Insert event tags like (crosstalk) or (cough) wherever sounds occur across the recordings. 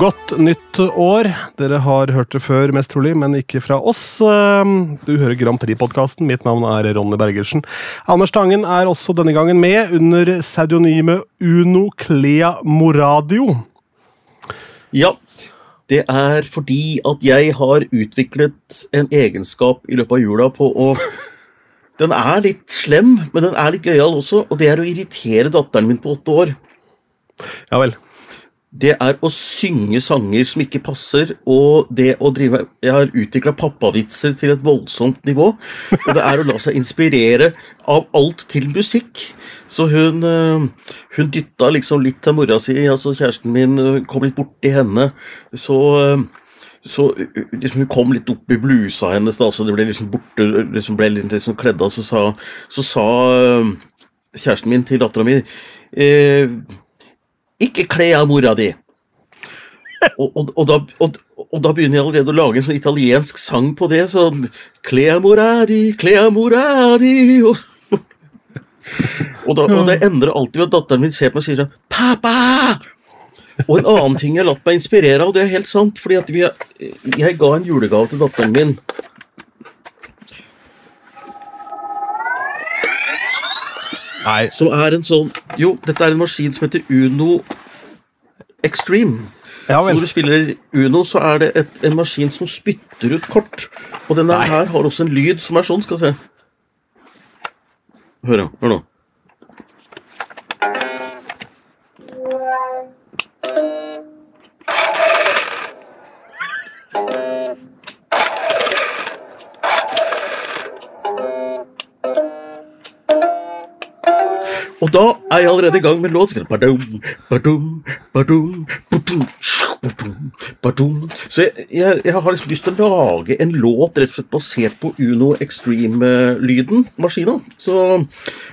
Godt nytt år. Dere har hørt det før, mest trolig, men ikke fra oss. Ehm, Du hører Grand Prix-podkasten. Mitt navn er Ronny Bergersen. Anders Tangen er også denne gangen med under pseudonymet Uno Clea Moradio. Ja, det er fordi at jeg har utviklet en egenskap i løpet av jula på å (laughs) Den er litt slem, men den er litt gøyal også, og det er å irritere datteren min på åtte år. Ja vel. Det er å synge sanger som ikke passer, og det å drive Jeg har utvikla pappavitser til et voldsomt nivå. Og det er å la seg inspirere av alt til musikk. Så hun, øh, hun dytta liksom litt til mora si, altså kjæresten min øh, kom litt borti henne. Så øh, så liksom hun kom litt opp i blusa hennes, da, så det ble liksom borte liksom ble liksom kledd av. Så sa, så sa kjæresten min til dattera mi eh, Ikke kle av mora di! Og, og, og, da, og, og da begynner jeg allerede å lage en sånn italiensk sang på det. Sånn Kle av mora di, og, og, da, og det endrer alltid ved at datteren min ser på meg og sier sånn Pappa! Og en annen ting jeg har latt meg inspirere av, det er helt sant, fordi at vi, jeg ga en julegave til datteren min. Nei, Som er en sånn Jo, dette er en maskin som heter Uno Extreme. ja Så når du spiller Uno, så er det et, en maskin som spytter ut kort. Og denne Nei. her har også en lyd som er sånn, skal vi se. Hør, ja, Hør nå. Og da er jeg allerede i gang med låt. Badum, badum, badum, badum, badum, badum. Så jeg, jeg, jeg har liksom lyst til å lage en låt rett og slett basert på Uno Extreme-lyden, maskina. Så,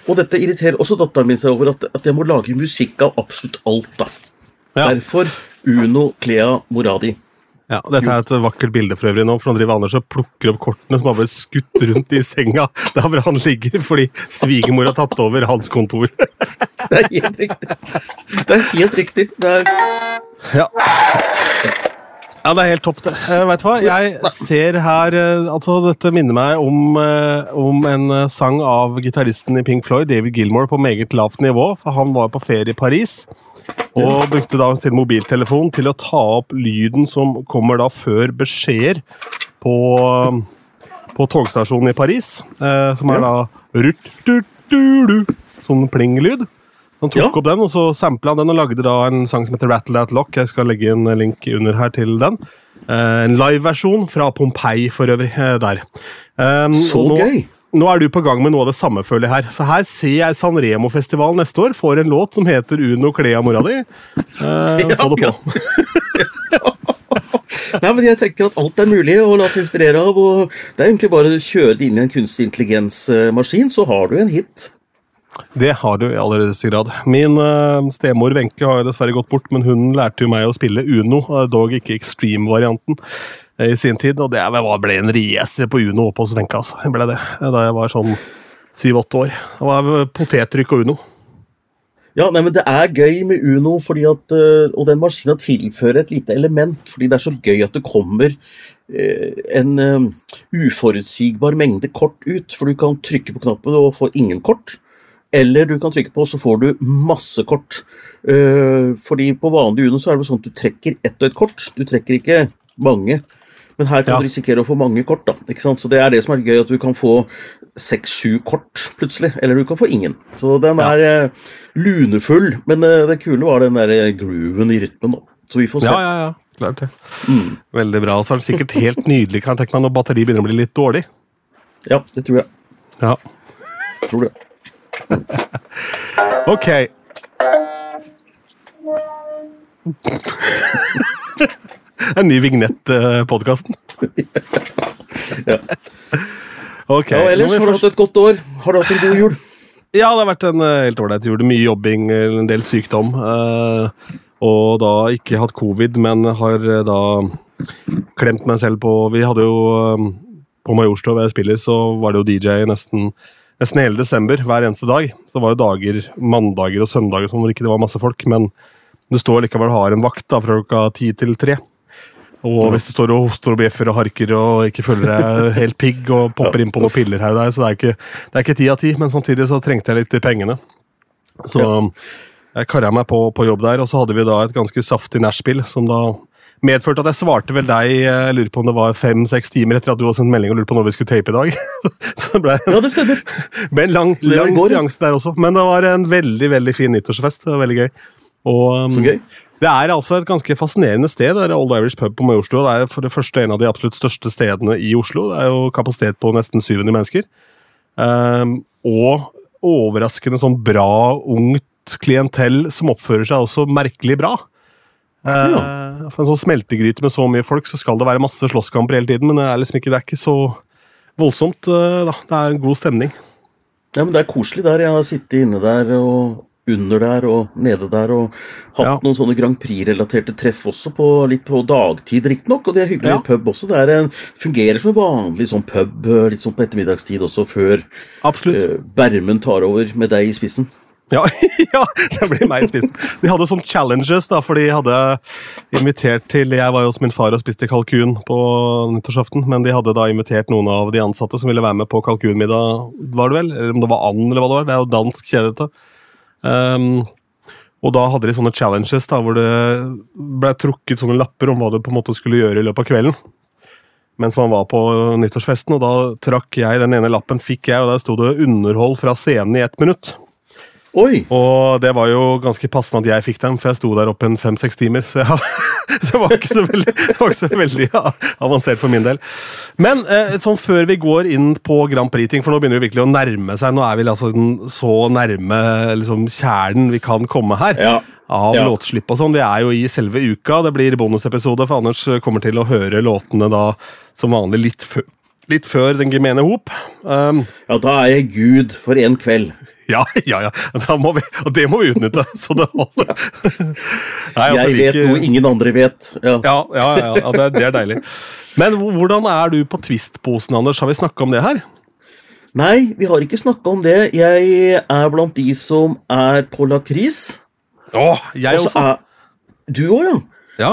og dette irriterer også datteren min seg over, at, at jeg må lage musikk av absolutt alt. da. Ja. Derfor Uno Clea Moradi. Ja, Dette er et vakkert bilde for øvrig nå, for nå driver Anders og plukker opp kortene som har blitt skutt rundt i senga der hvor han ligger, fordi svigermor har tatt over hans kontor. (laughs) Det er helt riktig. Det er helt riktig. Det er Ja. Ja, det er helt topp, det. Veit vet du hva? Jeg ser her eh, Altså, dette minner meg om, eh, om en eh, sang av gitaristen i Pink Floyd, David Gilmore, på meget lavt nivå. For han var på ferie i Paris og brukte da sin mobiltelefon til å ta opp lyden som kommer da før beskjeder på, på togstasjonen i Paris. Eh, som er da rut, du, du, du, Sånn plinglyd. Han tok Ja. opp den, og så sampla han den og lagde da en sang som heter Rattle That Lock. Jeg skal legge en link under her til den. Eh, en liveversjon fra Pompeii for øvrig. eh, der. Um, Så nå, gøy. Nå er du på gang med noe av det samme, føler jeg her. Så her ser jeg Sanremo-festivalen neste år får en låt som heter Uno Klea mora di. Eh, få det på. (laughs) Nei, men jeg tenker at alt er mulig å la seg inspirere av. og Det er egentlig bare å kjøre det inn i en kunstig intelligens-maskin, så har du en hit. Det har du i aller høyeste grad. Min uh, stemor Wenche har jo dessverre gått bort, men hun lærte jo meg å spille Uno, eh, dog ikke Extreme-varianten, i sin tid. Og det ble en racer på Uno oppe hos Wenche, altså. Ble det, da jeg var sånn syv-åtte år. Det var potetrykk og Uno. Ja, nei, men Det er gøy med Uno, fordi at, øh, og den maskina tilfører et lite element. Fordi det er så gøy at det kommer øh, en øh, uforutsigbar mengde kort ut. For du kan trykke på knappen og få ingen kort. Eller du kan trykke på, så får du masse kort. Eh, fordi på vanlig Uno så er det sånn at du trekker ett og ett kort. Du trekker ikke mange. Men her kan du risikere å få mange kort. da, ikke sant? Så det er det som er gøy, at du kan få seks-sju kort plutselig. Eller du kan få ingen. Så den er eh, lunefull. Men eh, det kule var den der eh, grooven i rytmen. da. Så vi får se. Ja, ja, ja. Klart det. Veldig bra. Så er det sikkert helt nydelig kan jeg tenke meg når batteriet begynner å bli litt dårlig. Ja, det tror jeg. Ja. Tror det. (laughs) Ok. En ny vignett, eh, podkasten. Ja. Ok. Ja, ellers har du hatt et godt år. Har du hatt en god jul? Ja, det har vært en eh, helt ålreit jul. Mye jobbing, eh, en del sykdom. eh, og da ikke hatt covid, men har da klemt meg selv på Vi hadde jo På Majorstua, hvor jeg spiller, så var det jo DJ nesten, nesten hele desember, hver eneste dag. Så det var jo dager, mandager og søndager som hvor ikke det var masse folk, men du står likevel og har en vakt da, fra klokka ti til tre. Og hvis du står og hoster og bjeffer og harker og ikke føler deg helt pigg og popper inn på noen piller her og der, så det er ikke, det er ikke ti av ti, men samtidig så trengte jeg litt pengene. Så jeg karra meg på, på jobb der, og så hadde vi da et ganske saftig nachspiel som da medførte at jeg svarte vel deg jeg lurer på om det var fem-seks timer etter at du hadde sendt melding og lurte på når vi skulle tape i dag. (laughs) så det ble, Ja, det stemmer. (laughs) ble en lang, lang seanse der også, men det var en veldig veldig fin nyttårsfest. Det var veldig gøy. Og, um, Så gøy. Det er altså et ganske fascinerende sted. Det er Old Irish Pub på Majorstua. Det er for det første en av de absolutt største stedene i Oslo. Det er jo kapasitet på nesten 700 mennesker. Um, og overraskende sånn bra, ungt klientell som oppfører seg også merkelig bra. Uh, For en sånn smeltegryte med så mye folk, så skal det være masse slåsskamper hele tiden, men det er liksom ikke, det er ikke så voldsomt. uh, da. Det er en god stemning. Ja, men Det er koselig der. Jeg har sittet inne der og under der og nede der og hatt Ja. noen sånne Grand Prix-relaterte treff også, på, litt på dagtid riktignok. Og det er hyggelig Ja. pub også. Det en, fungerer som en vanlig sånn pub eh, litt sånn på ettermiddagstid også, før eh, Bermen tar over med deg i spissen. Ja, (laughs) ja, det blir meg i spissen. De hadde sånn challenges, da, for de hadde invitert til Jeg var jo hos min far og spiste kalkun på nyttårsaften, men de hadde da invitert noen av de ansatte som ville være med på kalkunmiddag, var det vel? Eller om det var and, eller hva det var. Det er jo dansk kjedete. Um, og da hadde de sånne challenges da, hvor det ble trukket sånne lapper om hva du på en måte skulle gjøre i løpet av kvelden. Mens man var på nyttårsfesten, og da trakk jeg den ene lappen, fikk jeg, og der sto det 'underhold fra scenen i ett minutt'. Oi! Og det var jo ganske passende at jeg fikk dem, for jeg sto der oppe en fem-seks timer. Så jeg, (laughs) det var ikke så veldig, ikke så veldig ja, (laughs) avansert for min del. Men eh, sånn før vi går inn på Grand Prix-ting, for nå begynner det virkelig å nærme seg. Nå er vi altså så nærme liksom, kjernen vi kan komme her. Ja. Av Ja. låtslipp og sånn. Vi er jo i selve uka. Det blir bonusepisode, for Anders kommer til å høre låtene da som vanlig litt, litt før den gemene hop. Um, Ja, da er jeg Gud for en kveld. (laughs) ja, ja, ja. Vi, og det må vi utnytte, (laughs) så det holder. Nei, altså, Jeg vet like- noe ingen andre vet. Ja. Ja, ja, ja, ja det, er, det er deilig. Men hvordan er du på Twist-posen, Anders? Har vi snakka om det her? Nei, vi har ikke snakka om det. Jeg er blant de som er på lakris. Å, jeg Og også. er Du òg, ja. Ja.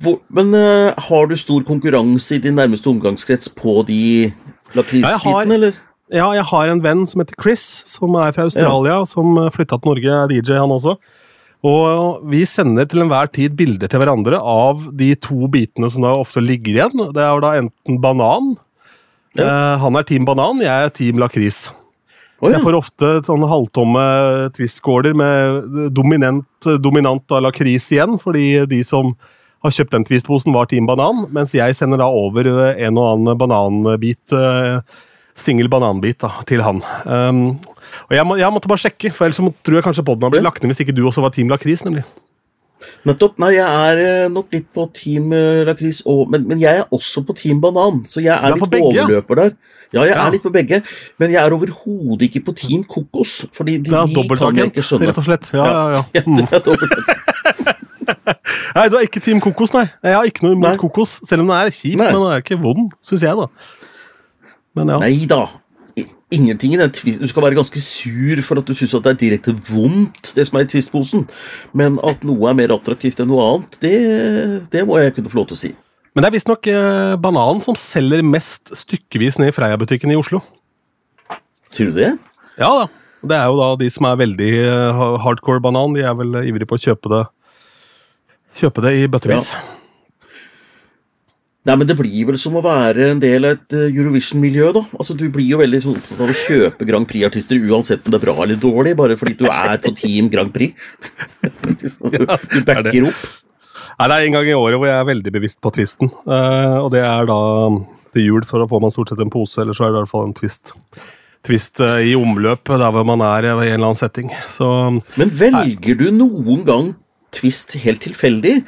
Hvor, men uh, har du stor konkurranse i din nærmeste omgangskrets på de Ja, lakrisbitene, eller? Ja, jeg har en venn som heter Chris, som er fra Australia, som flytta til Norge, er DJ han også. Og vi sender til enhver tid bilder til hverandre av de to bitene som da ofte ligger igjen. Det er da enten banan eh, Han er team banan, jeg er team lakris. Oh, ja. jeg får ofte sånne halvtomme twist-skåler med dominant, dominant av lakris igjen, fordi de som har kjøpt den twist-posen, var Team Banan, mens jeg sender da over en og annen bananbit, eh, singel bananbit, da, til han. Um, og jeg, må, jeg måtte bare sjekke, for ellers tror jeg kanskje poden har blitt lagt ned hvis ikke du også var Team Lakris, nemlig. Nettopp. Nei, jeg er eh, nok litt på Team eh, Lakris, men, men jeg er også på Team Banan, så jeg er er litt begge, ja? overløper der. Ja, jeg Ja. er litt på begge, men jeg er overhodet ikke på Team Kokos, fordi de, Det er de kan jeg ikke skjønne. rett og slett. Ja, ja, ja. Ja, (laughs) det er. (laughs) Nei, du er ikke Team Kokos, nei. Jeg har ikke noe imot Nei. kokos, selv om den er kjip, Nei. men den er ikke vond, syns jeg, da. Men ja. Nei da. Ingenting i den Du skal være ganske sur for at du syns det er direkte vondt, det som er i twistposen. Men at noe er mer attraktivt enn noe annet, det, det må jeg kunne få lov til å si. Men det er visstnok eh, bananen som selger mest stykkevis ned i Freia-butikken i Oslo. Sier du det? Ja da. Det er jo da de som er veldig eh, hardcore banan, de er vel ivrige på å kjøpe det Kjøpe det i bøttevis. Nei, men Det blir vel som å være en del av et eh, Eurovision-miljø. da. Altså, Du blir jo veldig sånn opptatt av å kjøpe Grand Prix-artister uansett om det er bra eller dårlig, bare fordi du er på Team Grand Prix. (laughs) du, du det. backer opp. Nei, Det er en gang i året hvor jeg er veldig bevisst på twisten. eh, og det er da til jul, for da får man stort sett en pose, eller så er det i hvert fall en twist. Twist eh, i omløp der hvor man er i en eller annen setting. Så Men velger du noen gang twist helt tilfeldig?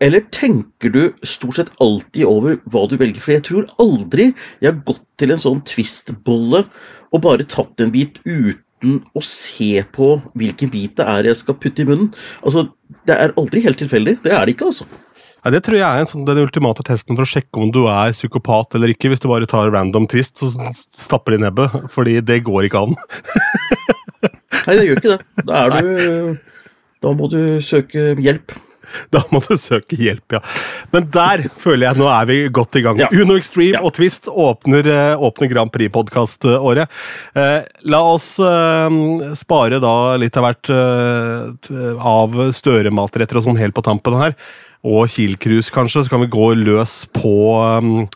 Eller tenker du stort sett alltid over hva du velger? For jeg tror aldri jeg har gått til en sånn twist-bolle og bare tatt en bit uten å se på hvilken bit det er jeg skal putte i munnen. Altså, Det er aldri helt tilfeldig. Det er det ikke, altså. Nei, Det tror jeg er en sånn, den ultimate testen for å sjekke om du er psykopat eller ikke, hvis du bare tar random twist og stapper det i nebbet. Fordi det går ikke an. Nei, det gjør ikke det. Da du Da må du søke hjelp. (laughs) Da må du søke hjelp, ja. Men der føler jeg nå er vi godt i gang. Ja. Uno Extreme Ja. og Twist åpner, eh, åpner Grand Prix-podkast-året. Eh, la oss eh, spare da litt av hvert eh, av Støre-matretter og sånn helt på tampen her. Og Kiel-cruise, kanskje. Så kan vi gå løs på um,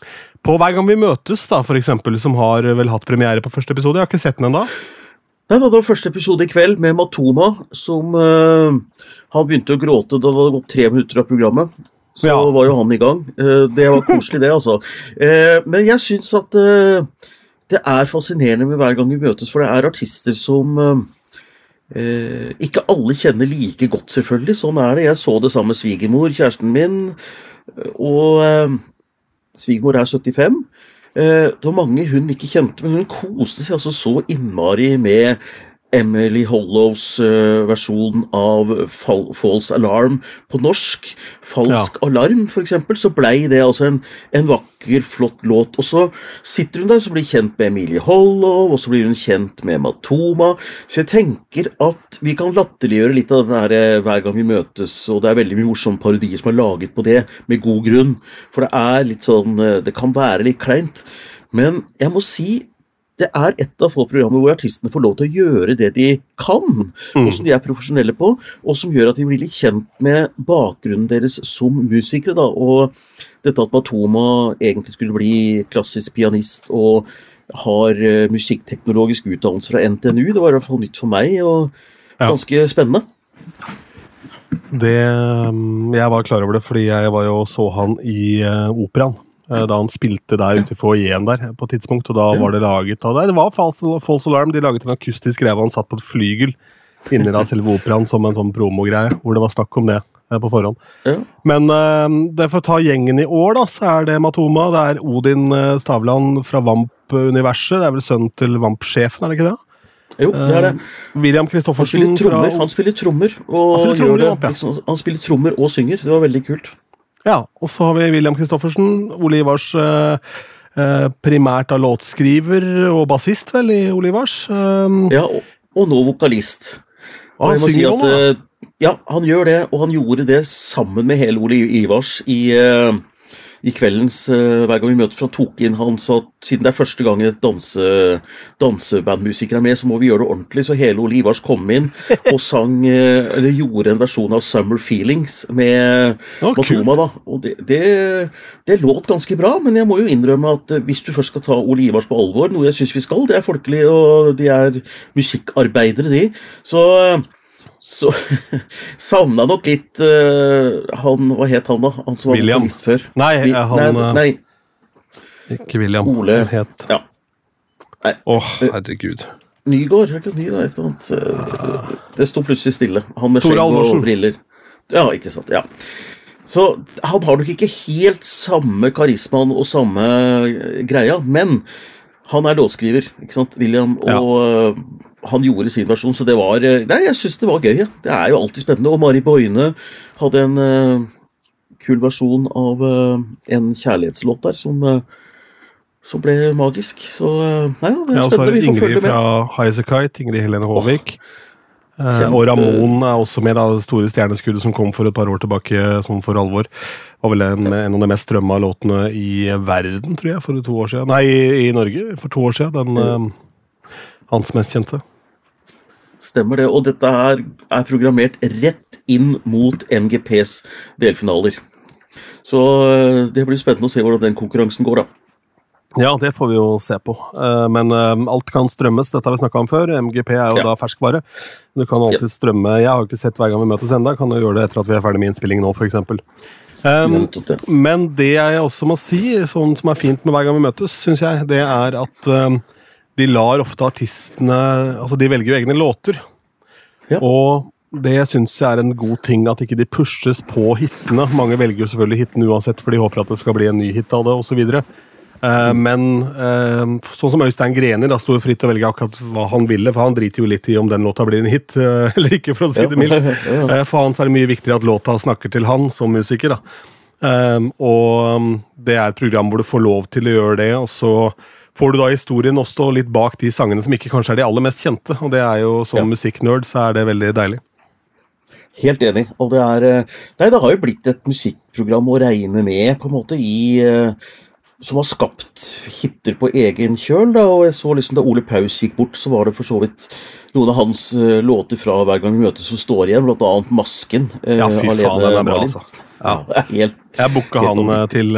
på Hver gang vi møtes, da, for eksempel, som har vel hatt premiere på første episode. Jeg har ikke sett den ennå. Nei, da, det var første episode i kveld med Matoma, som uh, Han begynte å gråte da det hadde gått tre minutter av programmet. Så Ja. var jo han i gang. Uh, det var koselig, det, altså. Uh, men jeg syns at det er fascinerende med hver gang vi møtes, for det er artister som ikke alle kjenner like godt, selvfølgelig. Sånn er det. Jeg så det sammen med svigermor, kjæresten min, og svigermor er 75. Eh, det var mange hun ikke kjente, men hun koste seg altså så innmari med Emily Hollows eh, versjon av Fal False Alarm på norsk. Falsk alarm, for eksempel, så blei det altså en, en vakker, flott låt. Og så sitter hun der og blir kjent med Emilie Hollow, og så blir hun kjent med Matoma. Så jeg tenker at vi kan latterliggjøre litt av det her eh, hver gang vi møtes, og det er veldig mye morsomme parodier som er laget på det, med god grunn. For det er litt sånn eh, Det kan være litt kleint. Men jeg må si det er et av få programmer hvor artistene får lov til å gjøre det de kan, og som de er profesjonelle på, og som gjør at vi blir litt kjent med bakgrunnen deres som musikere. Da. Og dette at Matoma egentlig skulle bli klassisk pianist og har uh, musikkteknologisk utdannelse fra NTNU, det var i hvert fall nytt for meg, og Ja. ganske spennende. Det, mm, jeg var klar over det, fordi jeg var jo så han i uh, operaen. Eh, Da han spilte der ute i foajeen der på et tidspunkt, og da var det laget av det. Det var false, false Alarm. De laget en akustisk greie hvor han satt på et flygel inni da selve operaen som en sånn promogreie, hvor det var snakk om det eh, på forhånd. Ja. Men uh, det for å ta gjengen i år, da, så er det Matoma. Det er Odin Stavland fra Vamp-universet. Det er vel sønnen til Vamp-sjefen, er det ikke det? Jo, det er det. William Han spiller Christoffersen fra trommer, han spiller trommer, og Han spiller trommer, gjør ja. liksom, han spiller trommer og synger. Det var veldig kult. Ja, og så har vi William Christoffersen, Ole Ivars eh, primært av låtskriver og bassist, vel, i Olivars. Um, Ja, og, og nå vokalist. Og han må si at, da. eh, Ja, han gjør det, og han gjorde det sammen med hele Ole Ivars i, eh, i kveldens eh, Hver gang vi møter for han tok inn Han sa at siden det er første gang et danse, dansebandmusiker er med, så må vi gjøre det ordentlig. Så hele Ole Ivars kom inn (laughs) og sang eh, Eller gjorde en versjon av Summer Feelings med oh. Matoma. da, og det, det, det låt ganske bra, men jeg må jo innrømme at eh, hvis du først skal ta Ole Ivars på alvor, noe jeg syns vi skal, det er folkelig, og de er musikkarbeidere, de, så så (laughs) savna nok litt uh, han Hva het han, da? Han som var William. vokalist før. Nei, Vi- eh, han, nei, eh, nei, Ikke William. Ole. Han het ja. Åh, herregud. Nygård, er det ikke Nygård? Et eller eh, Det sto plutselig stille. Han med skjegg og briller. Ja, ikke sant. Ja. Så han har nok ikke helt samme karismaen og samme greia, men han er låtskriver, ikke sant, William, og eh, han gjorde sin versjon, så det var eh, Nei, jeg syns det var gøy. Ja. Det er jo alltid spennende. Og Mari Boine hadde en uh, kul versjon av uh, en kjærlighetslåt der som uh, som ble magisk. Så nei, det er Ja, og så er spennende. det får Ingrid følge med. fra Highasakite, Ingrid Helene Håvik. Oh, og Ramón er også med, da, det store stjerneskuddet som kom for et par år tilbake, sånn for alvor. Var vel en, en av de mest strømma låtene i verden, tror jeg, for to år siden. Nei, i, i Norge for to år siden. Den, hans mest kjente. Stemmer det. Og dette er, er programmert rett inn mot MGPs delfinaler. Så eh, det blir spennende å se hvordan den konkurransen går, da. Ja, det får vi jo se på. Eh, Men eh, alt kan strømmes, dette har vi snakka om før. MGP er jo Ja. da ferskvare. Du kan alltid strømme Jeg har ikke sett hver gang vi møtes ennå. Kan jo gjøre det etter at vi er ferdig med innspilling nå, f.eks. Um, men det jeg også må si, sånn som er fint med hver gang vi møtes, syns jeg, det er at um, de lar ofte artistene Altså, de velger jo egne låter. Ja. Og det syns jeg er en god ting, at ikke de pushes på hitene. Mange velger jo selvfølgelig hitene uansett, for de håper at det skal bli en ny hit av det, osv. Uh, men uh, sånn som Øystein Greni da, sto fritt til å velge akkurat hva han ville, for han driter jo litt i om den låta blir en hit uh, eller ikke, for å si det mildt. (laughs) For han så er det mye viktigere at låta snakker til han som musiker. da. Og um, det er et program hvor du får lov til å gjøre det, og så får du da historien også litt bak de sangene som ikke kanskje er de aller mest kjente. Og det er jo som Ja. musikknerd så er det veldig deilig. Helt enig. Og det er eh, Nei, det har jo blitt et musikkprogram å regne med, på en måte, i eh, som har skapt hiter på egen kjøl. Da, og jeg så liksom Da Ole Paus gikk bort, så var det for så vidt noen av hans uh, låter fra Hver gang vi møtes som står igjen, blant annet 'Masken'. Uh, ja, fy faen, den er bra, altså. Ja. (laughs) ja helt, jeg booka han uh, til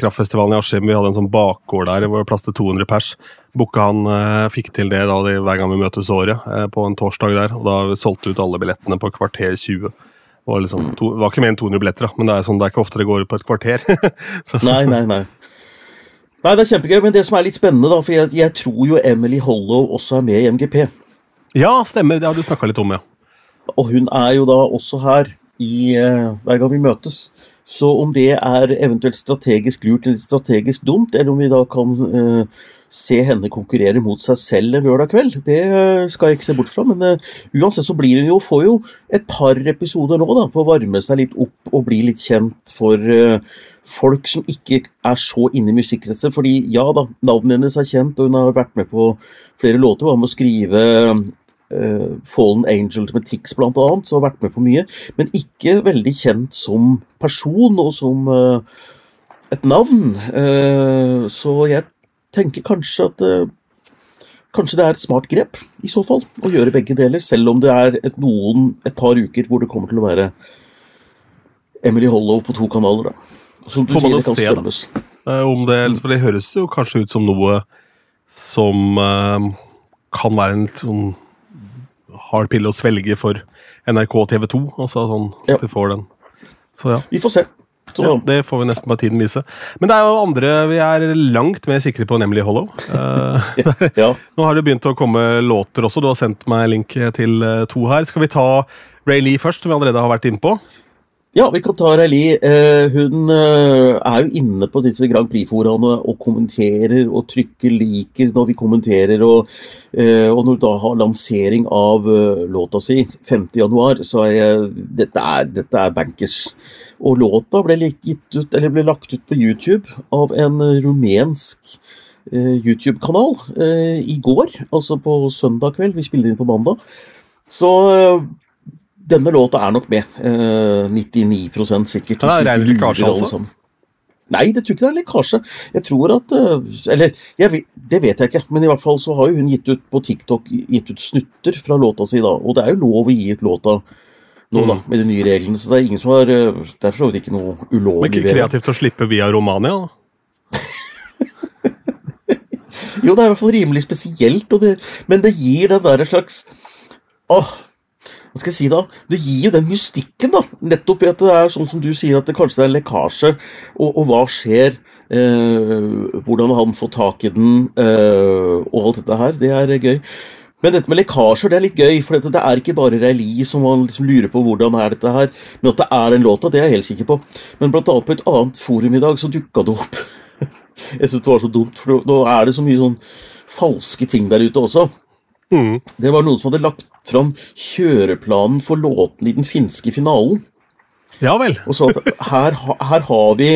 Kraftfestivalen i Askim. Vi hadde en sånn bakgård der hvor det var plass til 200 pers. Booka han, fikk til det da, de, hver gang vi møtes året, på en torsdag der. og Da solgte ut alle billettene på kvarter 20. Det var, liksom, to, det var ikke mer enn 200 billetter, da, men det er, sånn, det er ikke ofte det går på et kvarter. (laughs) nei, nei, nei. Nei, Det er kjempegøy, men det som er litt spennende, da, for jeg, jeg tror jo Emily Hollow også er med i MGP. Ja, stemmer. Det har du snakka litt om, ja. Og hun er jo da også her i uh, hver gang vi møtes. Så om det er eventuelt strategisk lurt eller strategisk dumt, eller om vi da kan uh, se henne konkurrere mot seg selv en lørdag kveld, det uh, skal jeg ikke se bort fra. Men uansett så blir hun jo, får jo et par episoder nå da, på å varme seg litt opp og bli litt kjent for folk som ikke er så inne i musikkretset. Fordi ja da, navnet hennes er kjent, og hun har vært med på flere låter. Var med å skrive uh, Fallen Angel med Tix annet, så har vært med på mye. Men ikke veldig kjent som person og som uh, et navn. Uh, så jeg tenker kanskje at Kanskje det er et smart grep, i så fall, å gjøre begge deler. Selv om det er et, noen, et par uker hvor det kommer til å være Emily Hollow på to kanaler. da. Som du Får man sier, det kan se, da. Om det, for det høres jo kanskje ut som noe som kan være en sånn hard pille å svelge for NRK og TV 2. Altså sånn at de får den. Så ja. Vi får se. Ja, det får vi nesten bare tiden vise. Men det er jo andre vi er langt mer sikre på, nemlig Hollow. Uh, (laughs) ja. (laughs) Nå har det begynt å komme låter også. Du har sendt meg link til eh, to her. Skal vi ta Ray Lee først, som vi allerede har vært inne på? Ja, vi kan ta Rayleigh. Eh, hun eh, er jo inne på disse Grand Prix-foraene og kommenterer og trykker liker når vi kommenterer. Og, eh, og når du da har lansering av låta si 5.1, så er jeg, dette, er, dette er bankers. Og låta ble, ut, ble, lagt ut på YouTube av en rumensk YouTube-kanal i går, altså på søndag kveld. Vi spiller inn på mandag. Så denne låta er nok med. Uh, 99 sikkert. Det er en lekkasje, altså? Nei, det tror ikke det er lekkasje. Jeg tror at uh, Eller vet, det vet jeg ikke, men i hvert fall så har jo hun gitt ut på TikTok gitt ut snutter fra låta si da, og det er jo lov å gi ut låta nå, mm. da, med de nye reglene, så det er ingen som har uh, Det er for så vidt ikke noe ulovlig. Men ikke kreativt å slippe via Romania, da? (laughs) jo, det er i hvert fall rimelig spesielt, det, men det gir den der slags Åh, hva skal jeg si da, Det gir jo den mystikken, da, nettopp ved at det er sånn som du sier, at det kanskje er en lekkasje, og, og hva skjer? Eh, hvordan han får tak i den, eh, og alt dette her. Det er gøy. Men dette med lekkasjer det er litt gøy, for det er ikke bare Reilly som man liksom lurer på hvordan er dette her, men at det er den låta, det er jeg helt sikker på. Men blant annet på et annet forum i dag så dukka det opp (laughs) Jeg syns det var så dumt, for nå er det så mye sånn falske ting der ute også. Mm. Det var noen som hadde lagt fram kjøreplanen for låten i den finske finalen. Ja vel. Og sa at her, her, har vi,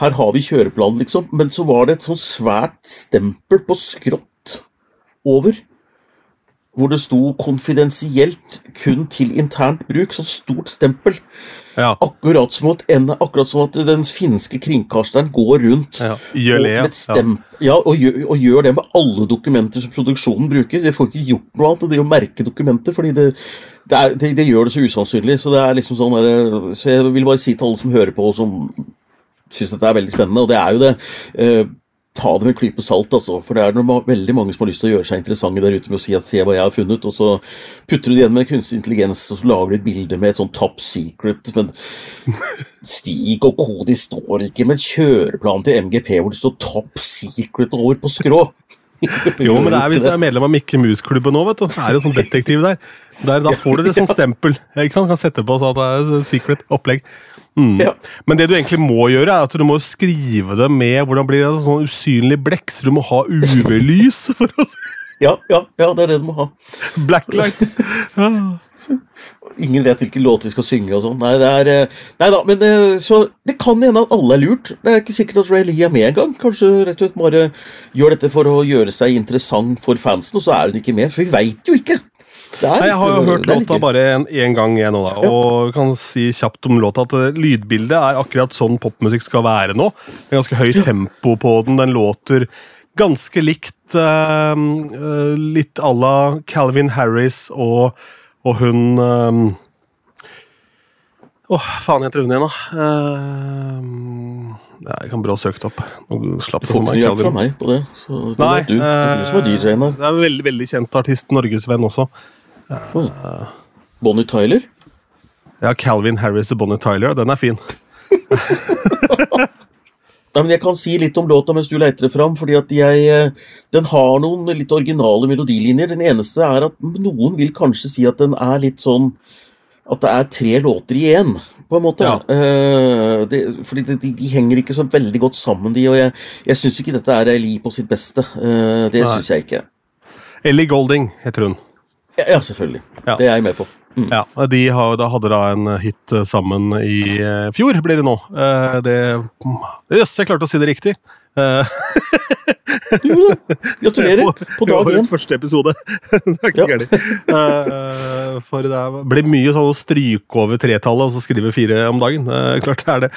her har vi kjøreplanen, liksom. Men så var det et sånn svært stempel på skrått over hvor det sto 'konfidensielt kun til internt bruk', så stort stempel. Ja. Akkurat, som at akkurat som at den finske kringkasteren går rundt ja. gjør det, med et stempel, ja. og, gjør, og, gjør, det med alle dokumenter som produksjonen bruker. De får ikke gjort noe annet enn å merke dokumenter, fordi det, det, er, det, det, gjør det så usannsynlig. Så det er liksom sånn der, så jeg vil bare si til alle som hører på, og som syns dette er veldig spennende, og det er jo det uh, ta det med en klype salt, altså. For det er noe, veldig mange som har lyst til å gjøre seg interessante der ute med å si at se hva jeg har funnet, og så putter du det igjen med kunstig intelligens, og så lager du et bilde med et sånn top secret. Men Stig og kode står ikke med kjøreplan til MGP hvor det står top secret over på skrå. (laughs) jo, men det er hvis du er medlem av Mikke Mus-klubben nå, vet du, så er det jo sånn detektiv der. der da (laughs) får du det som stempel. Ikke sant? Kan sette på sånn at det er secret opplegg. Mm. Ja. Men det du egentlig må gjøre, er at du må skrive det med hvordan blir det sånn usynlig blekk, så du må ha UV-lys. (laughs) ja, ja, ja, det er det du må ha. Blacklight. (laughs) Ingen vet hvilke låter vi skal synge og sånn. Nei, det er, eh, nei da, men eh, så det kan hende at alle er lurt. Det er ikke sikkert at Ray Lee er med engang. Kanskje rett og slett bare gjør dette for å gjøre seg interessant for fansen, og så er hun ikke med. For vi veit jo ikke. Nei, jeg har jo hørt låta bare én gang, jeg nå, da. Og kan si kjapt om låta at eh, lydbildet er akkurat sånn popmusikk skal være nå. Det er ganske høyt tempo på den. Den låter ganske likt eh, eh, Litt à la Calvin Harris og, og hun um, Åh, faen heter hun igjen, da? Uh, jeg kan bra søke det opp. Nå slapp Du får ikke hjelp fra meg på det. Så det Nei, er du, det er du som er eh, DJ-en her. det er en veldig, veldig kjent artist, norgesvenn også. Bonnie Tyler? Ja, Calvin Harris og Bonnie Tyler, den er fin. (laughs) Nei, men Jeg kan si litt om låta mens du leter det fram. fordi at jeg, eh, Den har noen litt originale melodilinjer. Den eneste er at noen vil kanskje si at den er litt sånn At det er tre låter i én, på en måte. Ja. Uh, det, fordi de, de, de henger ikke så veldig godt sammen, de. Og jeg, jeg syns ikke dette er Eli på sitt beste. Uh, det syns jeg ikke. Ellie Golding heter hun. Ja, selvfølgelig. Ja. Det er jeg med på. Mm. Ja, de har, da hadde da en hit eh, sammen i eh, fjor, blir det nå. Eh, det Jøss, jeg klarte å si det riktig. Jo da. Gratulerer. På dag én. første episode. (laughs) det er ikke Ja. gærent. Eh, for det blir mye sånn å stryke over tretallet og så skrive fire om dagen. Eh, klart det er det.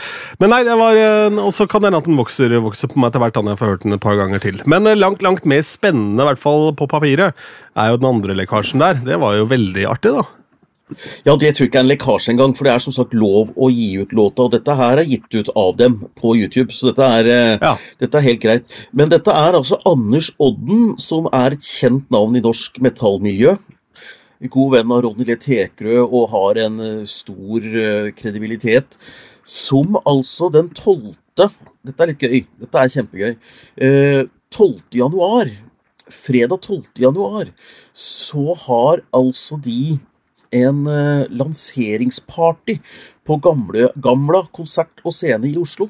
Men nei, det var eh, Og så kan det hende at den vokser, vokser på meg etter hvert, jeg får hørt den et par ganger til. Men langt, langt mer spennende, i hvert fall på papiret, er jo den andre lekkasjen der. Det var jo veldig artig, da. Ja, det tror jeg ikke er en lekkasje engang, for det er som sagt lov å gi ut låta. Og dette her er gitt ut av dem på YouTube, så dette er, eh, Ja. dette er helt greit. Men dette er altså Anders Odden, som er et kjent navn i norsk metallmiljø. God venn av Ronny Le Tekrø og har en eh, stor eh, kredibilitet. Som altså den 12. Dette er litt gøy. Dette er kjempegøy. Tolvte 12. januar, fredag 12. januar, så har altså de en eh, lanseringsparty på gamle, Gamla konsert og scene i Oslo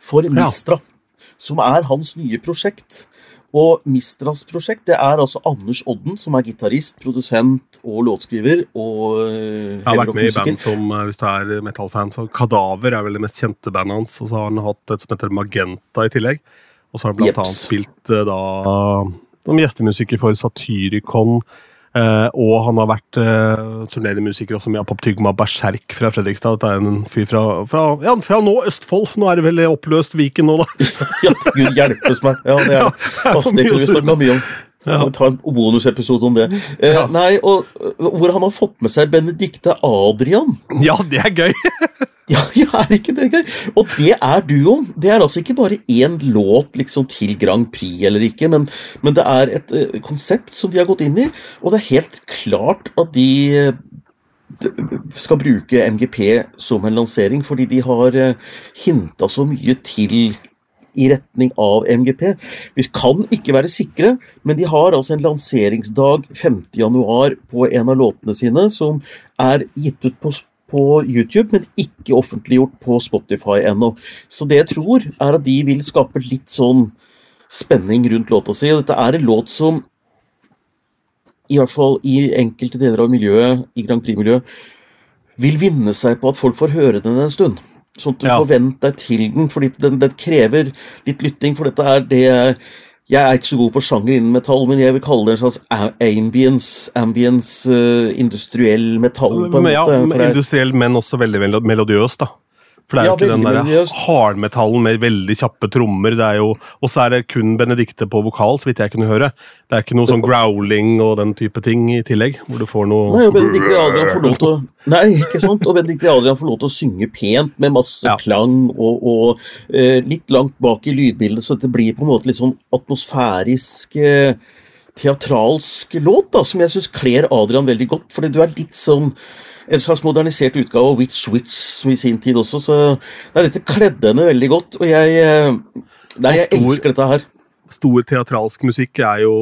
for Mistra. Som er hans nye prosjekt. Og Mistras prosjekt det er altså Anders Odden, som er gitarist, produsent og låtskriver. Og eh, Jeg har vært med i band som, eh, hvis du er metallfan, så Kadaver er vel det mest kjente bandet hans. Og så har han hatt et som heter Magenta i tillegg. Og så har han blant Jeps. annet spilt da som gjestemusiker for Satyricon. Eh, og han har vært uh, turnermusiker også med Apap Tygma Berserk fra Fredrikstad. Dette er en fyr fra, fra, ja, fra nå Østfold. Nå er det vel oppløst Viken nå, da. (laughs) Ja, Gud hjelpes meg. Ja, det er (laughs) det. Ja, Åh, det kunne vi snakka mye om. Ja. Vi tar en bonusepisode om det. Eh, Ja. Nei, og Hvor han har fått med seg Benedicte Adrian. Ja, det er gøy! (laughs) Ja, ja, er ikke det gøy? Og det er duoen. Det er altså ikke bare én låt liksom, til Grand Prix eller ikke, men, men det er et uh, konsept som de har gått inn i, og det er helt klart at de eh, skal bruke MGP som en lansering, fordi de har uh, hinta så mye til i retning av MGP. Vi kan ikke være sikre, men de har altså en lanseringsdag 5. januar på en av låtene sine, som er gitt ut på, på YouTube, men ikke offentliggjort på Spotify ennå. Så det jeg tror, er at de vil skape litt sånn spenning rundt låta si. Og dette er en låt som i hvert fall i enkelte deler av miljøet, i Grand Prix-miljøet, vil vinne seg på at folk får høre den en stund. Sånn at du Ja. får vent deg til den, fordi den, den krever litt lytting. For dette er det Jeg er ikke så god på sjanger innen metall, men jeg vil kalle det en slags ambience, ambience uh, industriell metall. på en Men, ja, måte. Ja, industriell, men også veldig melodiøst, melodiøs, da. For det er Ja, jo ikke den der hardmetallen med veldig kjappe trommer. det er jo, Og så er det kun Benedicte på vokal, så vidt jeg kunne høre. Det er ikke noe sånn growling og den type ting i tillegg, hvor du får noe Nei, og Benedicte Adrian får lov til å (laughs) Nei, ikke sant? Og Benedicte Adrian får lov til å synge pent med masse Ja. klang og, og eh, litt langt bak i lydbildet, så det blir på en måte litt sånn atmosfærisk eh, teatralsk låt, da, som jeg syns kler Adrian veldig godt. Fordi du er litt sånn en slags modernisert utgave av Witch Witch i sin tid også, så nei, dette kledde henne veldig godt. Og jeg eh, Nei, jeg stor- elsker dette her. Stor teatralsk musikk er jo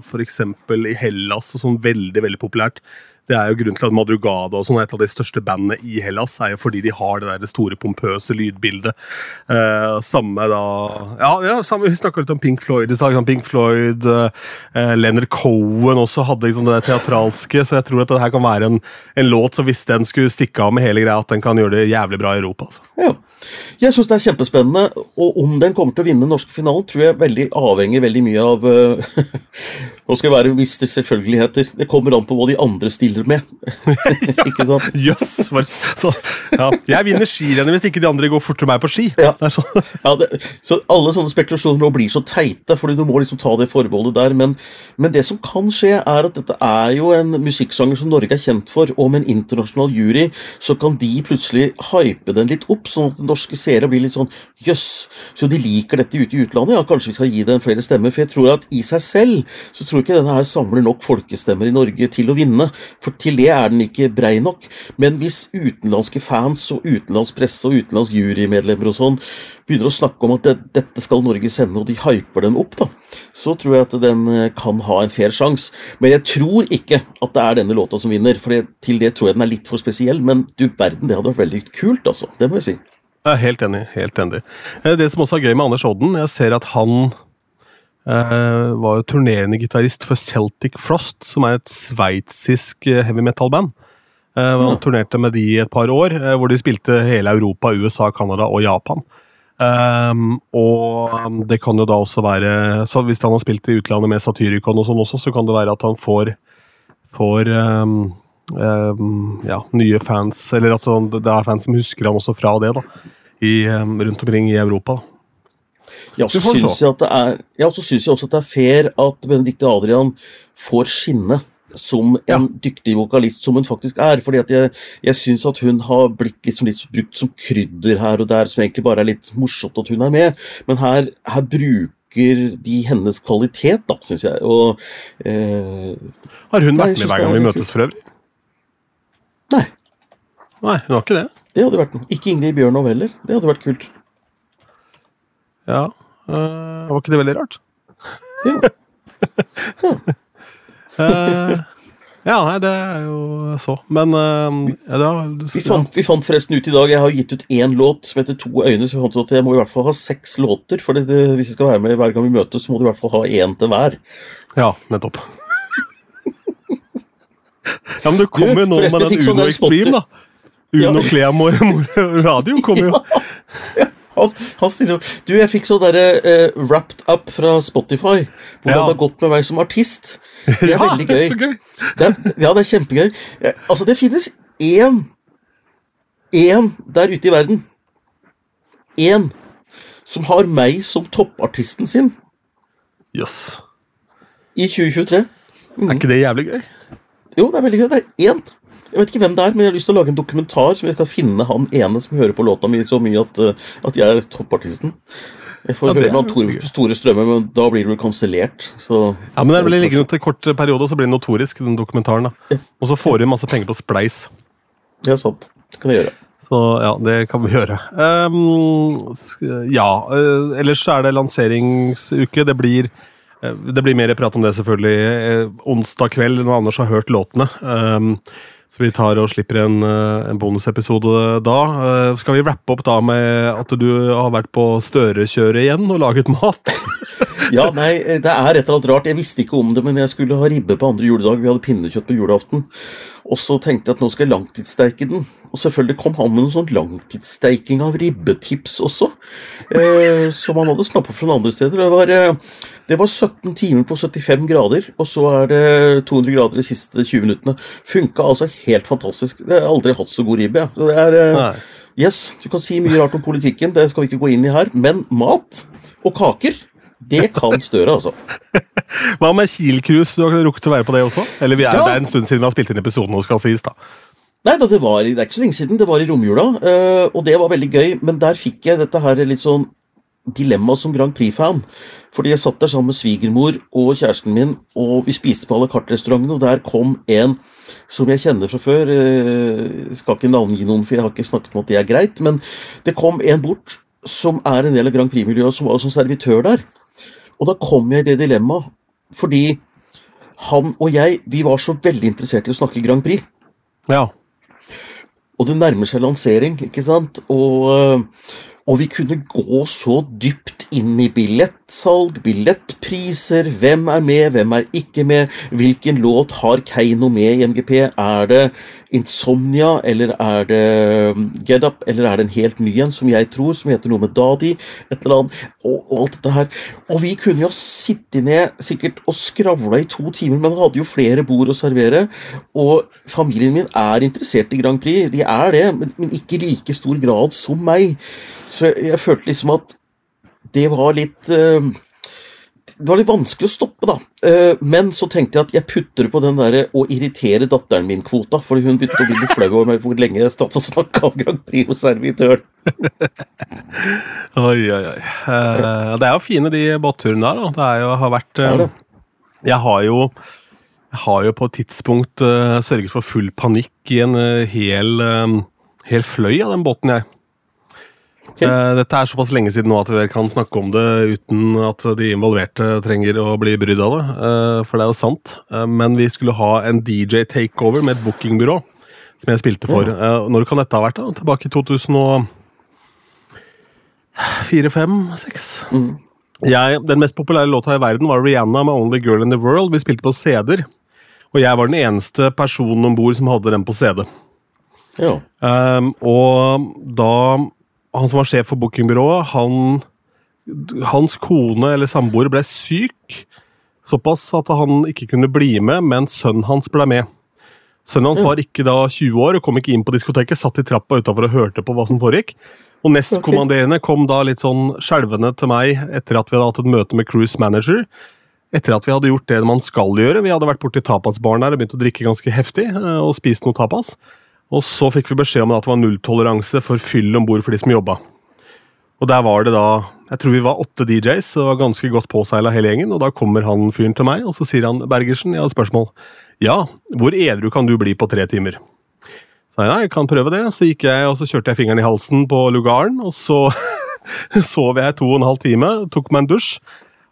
f.eks. for eksempel i Hellas og sånn veldig, veldig populært. Det er jo grunnen til at Madrugada og sånn et av de største bandene i Hellas, er jo fordi de har det der store, pompøse lydbildet. Eh, samme da Ja, ja samme, vi snakka litt om Pink Floyd i stad. Pink Floyd, eh, Leonard Cohen også hadde liksom det teatralske, så jeg tror at det her kan være en, en låt som hvis den skulle stikke av med hele greia, at den kan gjøre det jævlig bra i Europa. altså. Ja. Jeg syns det er kjempespennende, og om den kommer til å vinne den norske finalen, tror jeg veldig avhenger veldig mye av, eh, (laughs) Nå skal jeg være Mr. Selvfølgeligheter. Det kommer an på hva de andre stiller med. (laughs) ikke sant? Jøss! Yes, ja. Jeg vinner skirennet hvis ikke de andre går fortere meg på ski. Ja. Det sånn. (laughs) Ja, det, så Alle sånne spekulasjoner nå blir så teite, fordi du må liksom ta det forbeholdet der. Men, men det som kan skje, er at dette er jo en musikksjanger som Norge er kjent for, og med en internasjonal jury så kan de plutselig hype den litt opp, sånn at norske seere blir litt sånn jøss, så de liker dette ute i utlandet. Ja, kanskje vi skal gi den flere stemmer. For jeg tror at i seg selv så tror jeg ikke denne her samler nok folkestemmer i Norge til å vinne. For til det er den ikke brei nok. Men hvis utenlandske fans og utenlandsk presse og utenlandsk jurymedlemmer og sånn begynner å snakke om at det, dette skal Norge sende, og de hyper den opp, da, så tror jeg at den eh, kan ha en fair sjanse. Men jeg tror ikke at det er denne låta som vinner, for det, til det tror jeg den er litt for spesiell. Men du verden, det hadde vært veldig kult, altså. Det må jeg si. Jeg er helt enig. helt enig. Eh, Det som også er gøy med Anders Odden, jeg ser at han eh, var jo turnerende gitarist for Celtic Frost, som er et sveitsisk eh, heavy metal-band. Uh, han Ja. turnerte med de i et par år, uh, hvor de spilte hele Europa, USA, Canada og Japan. Um, og det kan jo da også være så Hvis han har spilt i utlandet med Satyricon, og sånn også, så kan det være at han får, får um, um, ja, nye fans, eller at sånn, det er fans som husker han også fra det, da. I, rundt omkring i Europa. da. Ja, så syns jeg, er- ja, så syns jeg også at det er fair at Benedicte Adrian får skinne som en Ja. dyktig vokalist som hun faktisk er. fordi at jeg, jeg syns at hun har blitt liksom litt brukt som krydder her og der, som egentlig bare er litt morsomt at hun er med. Men her, her bruker de hennes kvalitet, da, syns jeg. Og eh, Har hun vært jeg med hver gang vi møtes for øvrig? nei, Nei, hun har ikke det. det hadde vært noe. Ikke Ingrid Bjørnov heller. Det hadde vært kult. Ja, Uh, Var ikke det veldig rart? Jo. uh, (laughs) ja, nei, det er jo så. Men uh, ja, da, Vi fant, vi fant forresten ut i dag Jeg har gitt ut én låt som heter To øyne. Så vi fant ut at jeg må i hvert fall ha seks låter. For det, hvis vi skal være med hver gang vi møtes, så må du i hvert fall ha én til hver. Ja, nettopp. (laughs) ja, men du kommer jo nå med den sånn Uno Extreme, da. Uno Ja. Klemo (laughs) Radio kommer jo. Han, han stiller opp. Du, jeg fikk sånn derre eh, wrapped up fra Spotify. Hvordan Ja. det har gått med meg som artist. Det er (laughs) Ja, veldig gøy. så gøy. Det er, ja, det er kjempegøy. Eh, Altså, det finnes én Én der ute i verden. Én som har meg som toppartisten sin Jøss. i 2023. Er ikke det jævlig gøy? Jo, det er veldig gøy. Det er én. Jeg vet ikke hvem det er, men jeg har lyst til å lage en dokumentar som jeg skal finne han ene som hører på låta mi så mye at, uh, at jeg er toppartisten. Jeg får Ja, høre med Tore store strømmer, men da blir det vel kansellert. Ja, men Den blir liggende til kort periode, og så blir den notorisk, den dokumentaren. da. Og så får hun masse penger på Spleis. det er sant. Det kan jeg gjøre. Så ja, det kan vi gjøre. Um, ja, eh, ellers er det lanseringsuke. Det blir, eh, det blir mer prat om det selvfølgelig eh, onsdag kveld når Anders har hørt låtene. Ehm, så vi tar og slipper en, eh, en bonusepisode da. Eh, skal vi rappe opp da med at du har vært på Støre-kjøret igjen og laget mat? (laughs) Ja, nei, det er et eller annet rart. Jeg visste ikke om det, men jeg skulle ha ribbe på andre juledag. Vi hadde pinnekjøtt på julaften. Og så tenkte jeg at nå skal jeg langtidssteike den. Og selvfølgelig kom han med noen sånn langtidssteiking av ribbetips også. Eh, som han hadde snappet fra andre steder. Det var, eh, det var 17 timer på 75 grader, og så er det 200 grader de siste 20 minuttene. Funka altså helt fantastisk. Jeg har aldri hatt så god ribbe. Så det er... Eh, Yes, du kan si mye rart om politikken, det skal vi ikke gå inn i her, men mat og kaker, det kan Støre, altså. (laughs) Hva med Kiel-cruise? Du har rukket å være på det også? Eller vi er, Ja. Det er en stund siden vi har spilt inn episoden, og skal sies da. Nei, det, var, det er ikke så lenge siden, det var i romjula, eh, og det var veldig gøy, men der fikk jeg dette her litt sånn dilemma som Grand Prix-fan. Fordi jeg satt der sammen med svigermor og kjæresten min, og vi spiste på à la carte-restauranten, og der kom en som jeg kjenner fra før. eh, Jeg skal ikke navngi noen, for jeg har ikke snakket om at det er greit, men det kom en bort som er en del av Grand Prix-miljøet, som var som servitør der. Og da kom jeg i det dilemmaet, fordi han og jeg, vi var så veldig interessert i å snakke Grand Prix. Ja. Og det nærmer seg lansering, ikke sant? Og, øh, og vi kunne gå så dypt inn i billettsalg, billettpriser, hvem er med, hvem er ikke med, hvilken låt har Keiino med i MGP, er det Insomnia, eller er det um, Get Up, eller er det en helt ny en, som jeg tror, som heter noe med Dadi, et eller annet, og, og alt dette her. Og vi kunne jo sitte ned sikkert og skravla i to timer, men hadde jo flere bord å servere, og familien min er interessert i Grand Prix, de er det, men, men ikke i like stor grad som meg. Så jeg, følte liksom at det var litt uh, det var litt vanskelig å stoppe, da. Uh, men så tenkte jeg at jeg putter på den der å irritere datteren min-kvota, fordi hun begynte å bli litt flau over meg hvor lenge jeg satt og snakka om Grand Prix og servitøren. oi, oi, oi. Uh, det er jo fine, de båtturene der. da. Det jo, har vært Jeg har jo jeg har jo på et tidspunkt sørget for full panikk i en hel, hel fløy av den båten, jeg. Okay. Eh, dette er såpass lenge siden nå at vi kan snakke om det uten at de involverte trenger å bli brydd av det. Eh, for det er jo sant. Eh, men vi skulle ha en DJ takeover med et bookingbyrå som jeg spilte for. Ja. Når kan dette ha vært? da? Tilbake i 2004, 5, 6? Mm. Jeg, den mest populære låta i verden var Rihanna med 'Only Girl in the World'. Vi spilte på CD-er, og jeg var den eneste personen om bord som hadde den på CD. Ja. Um, og da han som var sjef for bookingbyrået, han, hans kone eller samboer ble syk. Såpass at han ikke kunne bli med, men sønnen hans ble med. Sønnen hans var ikke da 20 år og kom ikke inn på diskoteket, satt i trappa utafor og hørte på hva som foregikk. Og nestkommanderende kom da litt sånn skjelvende til meg etter at vi hadde hatt et møte med cruise manager. Etter at vi hadde gjort det man skal gjøre. Vi hadde vært borti tapasbaren der og begynt å drikke ganske heftig eh, og spist noe tapas. Og så fikk vi beskjed om at det var nulltoleranse for fyll om bord for de som jobba. Og der var det da Jeg tror vi var åtte DJs, det var ganske godt påseila hele gjengen. Og da kommer han fyren til meg, og så sier han Bergersen, jeg har et spørsmål. Ja, hvor edru kan du bli på tre timer? Så jeg, nei, jeg kan prøve det. Så gikk jeg, og så kjørte jeg fingeren i halsen på lugaren, og så (laughs) sov jeg to og en halv time, tok meg en dusj,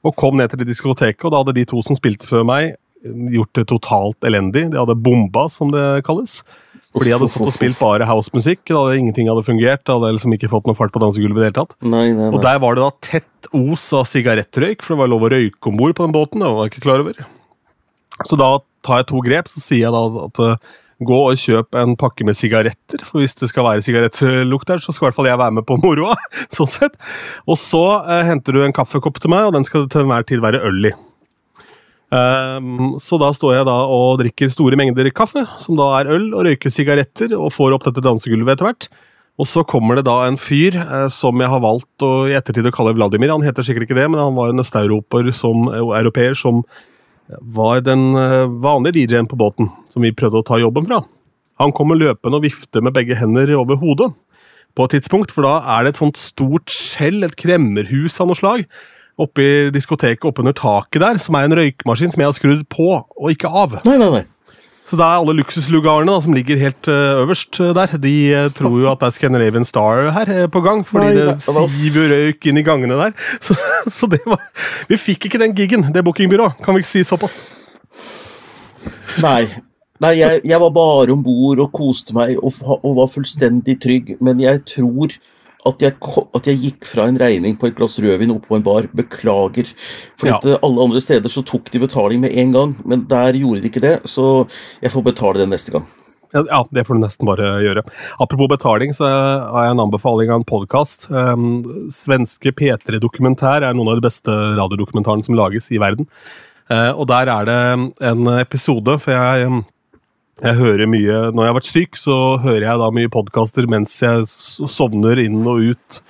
og kom ned til diskoteket, og da hadde de to som spilte før meg, gjort det totalt elendig. De hadde bomba, som det kalles. For de hadde stått og spilt bare housemusikk. Ingenting hadde fungert. Da hadde liksom ikke fått noe fart på dansegulvet. i det hele tatt. Nei, nei, nei. Og der var det da tett os av sigarettrøyk, for det var lov å røyke om bord på den båten. Det var jeg ikke klar over. Så da tar jeg to grep. Så sier jeg da at uh, gå og kjøp en pakke med sigaretter. For hvis det skal være sigarettlukt der, så skal i hvert fall jeg være med på moroa. (laughs) sånn sett. Og så uh, henter du en kaffekopp til meg, og den skal det til enhver tid være øl i. Um, så da står jeg da og drikker store mengder kaffe, som da er øl, og røyker sigaretter, og får opp dette dansegulvet etter hvert. Og så kommer det da en fyr eh, som jeg har valgt å, i ettertid å kalle Vladimir. Han heter sikkert ikke det, men han var en østeuropeer som, europeer som var den eh, vanlige DJ-en på båten, som vi prøvde å ta jobben fra. Han kommer løpende og vifter med begge hender over hodet på et tidspunkt, for da er det et sånt stort skjell, et kremmerhus av noe slag, oppi diskoteket oppunder taket der, som er en røykmaskin som jeg har skrudd på og ikke av. Nei, nei, nei. Så det er alle luksuslugarene som ligger helt uh, øverst uh, der. De uh, tror jo at det er Scandinavian Star her på gang, fordi nei, det siver røyk inn i gangene der. (laughs) Så, så, det var Vi fikk ikke den gigen, det bookingbyrået. Kan vi ikke si såpass? Nei. Nei, jeg, jeg var bare om bord og koste meg og, og var fullstendig trygg, men jeg tror at jeg, at jeg, gikk fra en regning på et glass rødvin oppå på en bar. Beklager. For ja. Eh, alle andre steder så tok de betaling med en gang, men der gjorde de ikke det, så jeg får betale det neste gang. Ja, det får du nesten bare gjøre. Apropos betaling, så har jeg en anbefaling av en podkast. Um, svenske P3 Dokumentær er noen av de beste radiodokumentarene som lages i verden. Uh, og der er det en episode, for jeg um, jeg hører mye Når jeg har vært syk, så hører jeg da mye podkaster mens jeg sovner inn og ut.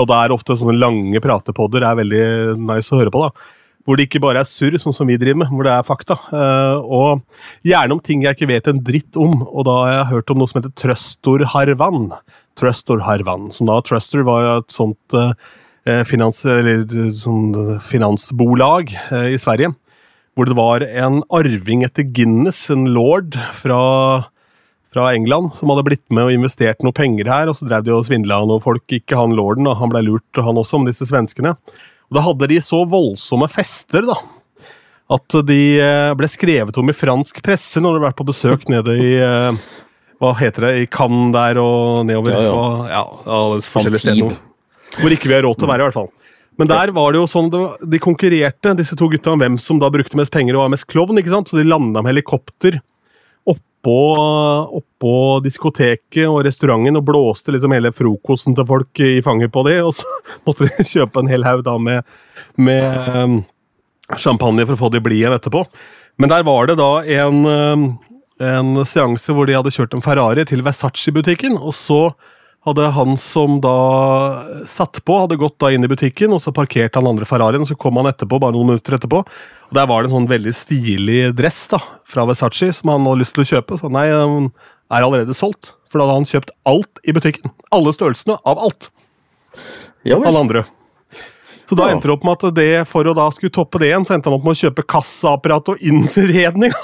Og da er ofte sånne lange pratepodder er veldig nice å høre på. da. Hvor det ikke bare er surr, sånn som vi driver med, hvor det er fakta. Uh, og gjerne om ting jeg ikke vet en dritt om. Og da har jeg hørt om noe som heter Trøstor Harvan. Trøstor Harvan, som da Trøstor var et sånt uh, finans, eller, sånn finansbolag i Sverige hvor det var en arving etter Guinness, en lord fra, fra England, som hadde blitt med og investert noe penger her, og så drev de og svindla noen folk. Ikke han lorden, og han blei lurt, han også, om disse svenskene. Og Da hadde de så voldsomme fester, da, at de eh, ble skrevet om i fransk presse når de hadde vært på besøk nede i eh, Hva heter det, i Cannes der og nedover. Ja, ja. Og, ja, alle forskjellige steder. Hvor ikke vi har råd til å være, i hvert fall. Men der var det jo sånn, det de konkurrerte, disse to gutta, om hvem som da brukte mest penger og var mest klovn. ikke sant? Så de landa med helikopter oppå, oppå diskoteket og restauranten og blåste liksom hele frokosten til folk i fanget på de, og så (laughs) måtte de kjøpe en hel haug da med, med um, champagne for å få de blide igjen etterpå. Men der var det da en, um, en seanse hvor de hadde kjørt en Ferrari til Versace-butikken, og så hadde han som da satt på, hadde gått da inn i butikken, og så parkerte han andre Ferrarien, så kom han etterpå, bare noen minutter etterpå. og Der var det en sånn veldig stilig dress da, fra Versace som han hadde lyst til å kjøpe. Så nei, den er allerede solgt. For da hadde han kjøpt alt i butikken. Alle størrelsene av alt. Ja. Alle andre. Så da endte det opp med at det, for å da skulle toppe det igjen, så endte han opp med å kjøpe kassaapparat og innredning. (laughs)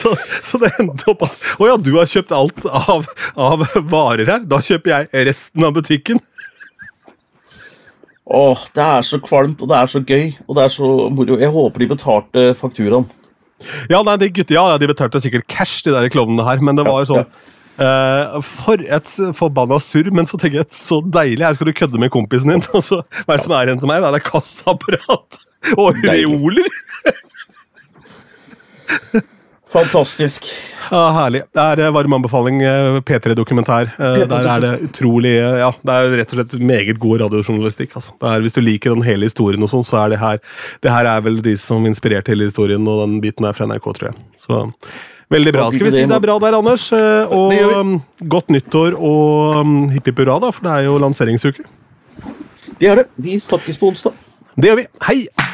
så, så det endte opp at Å ja, du har kjøpt alt av, av varer her. Da kjøper jeg resten av butikken. Åh, det er så kvalmt, og det er så gøy, og det er så moro. Jeg håper de betalte fakturaen. Ja, nei, de gutter, ja, de betalte sikkert cash, de der klovnene her, men det var Ja, sånn Uh, For et forbanna surr, men så tenker jeg så deilig. Her skal du kødde med kompisen din, (laughs) og så hva er det som er igjen til meg? Det er kassaapparat og reoler! (laughs) Fantastisk. Ja, herlig. Det er eh, varm anbefaling. eh, P3-dokumentær. Eh, Der er det utrolig Ja, det er rett og slett meget god radiojournalistikk. Altså. Det er, hvis du liker den hele historien, og sånn, så er det her Det her er vel de som inspirerte hele historien, og den biten er fra NRK, tror jeg. Så Veldig bra. Skal vi si det er bra der, Anders? Og um, godt nyttår og um, hipp hipp hurra, da, for det er jo lanseringsuke. Det er det. Vi snakkes på onsdag. Det gjør vi. Hei!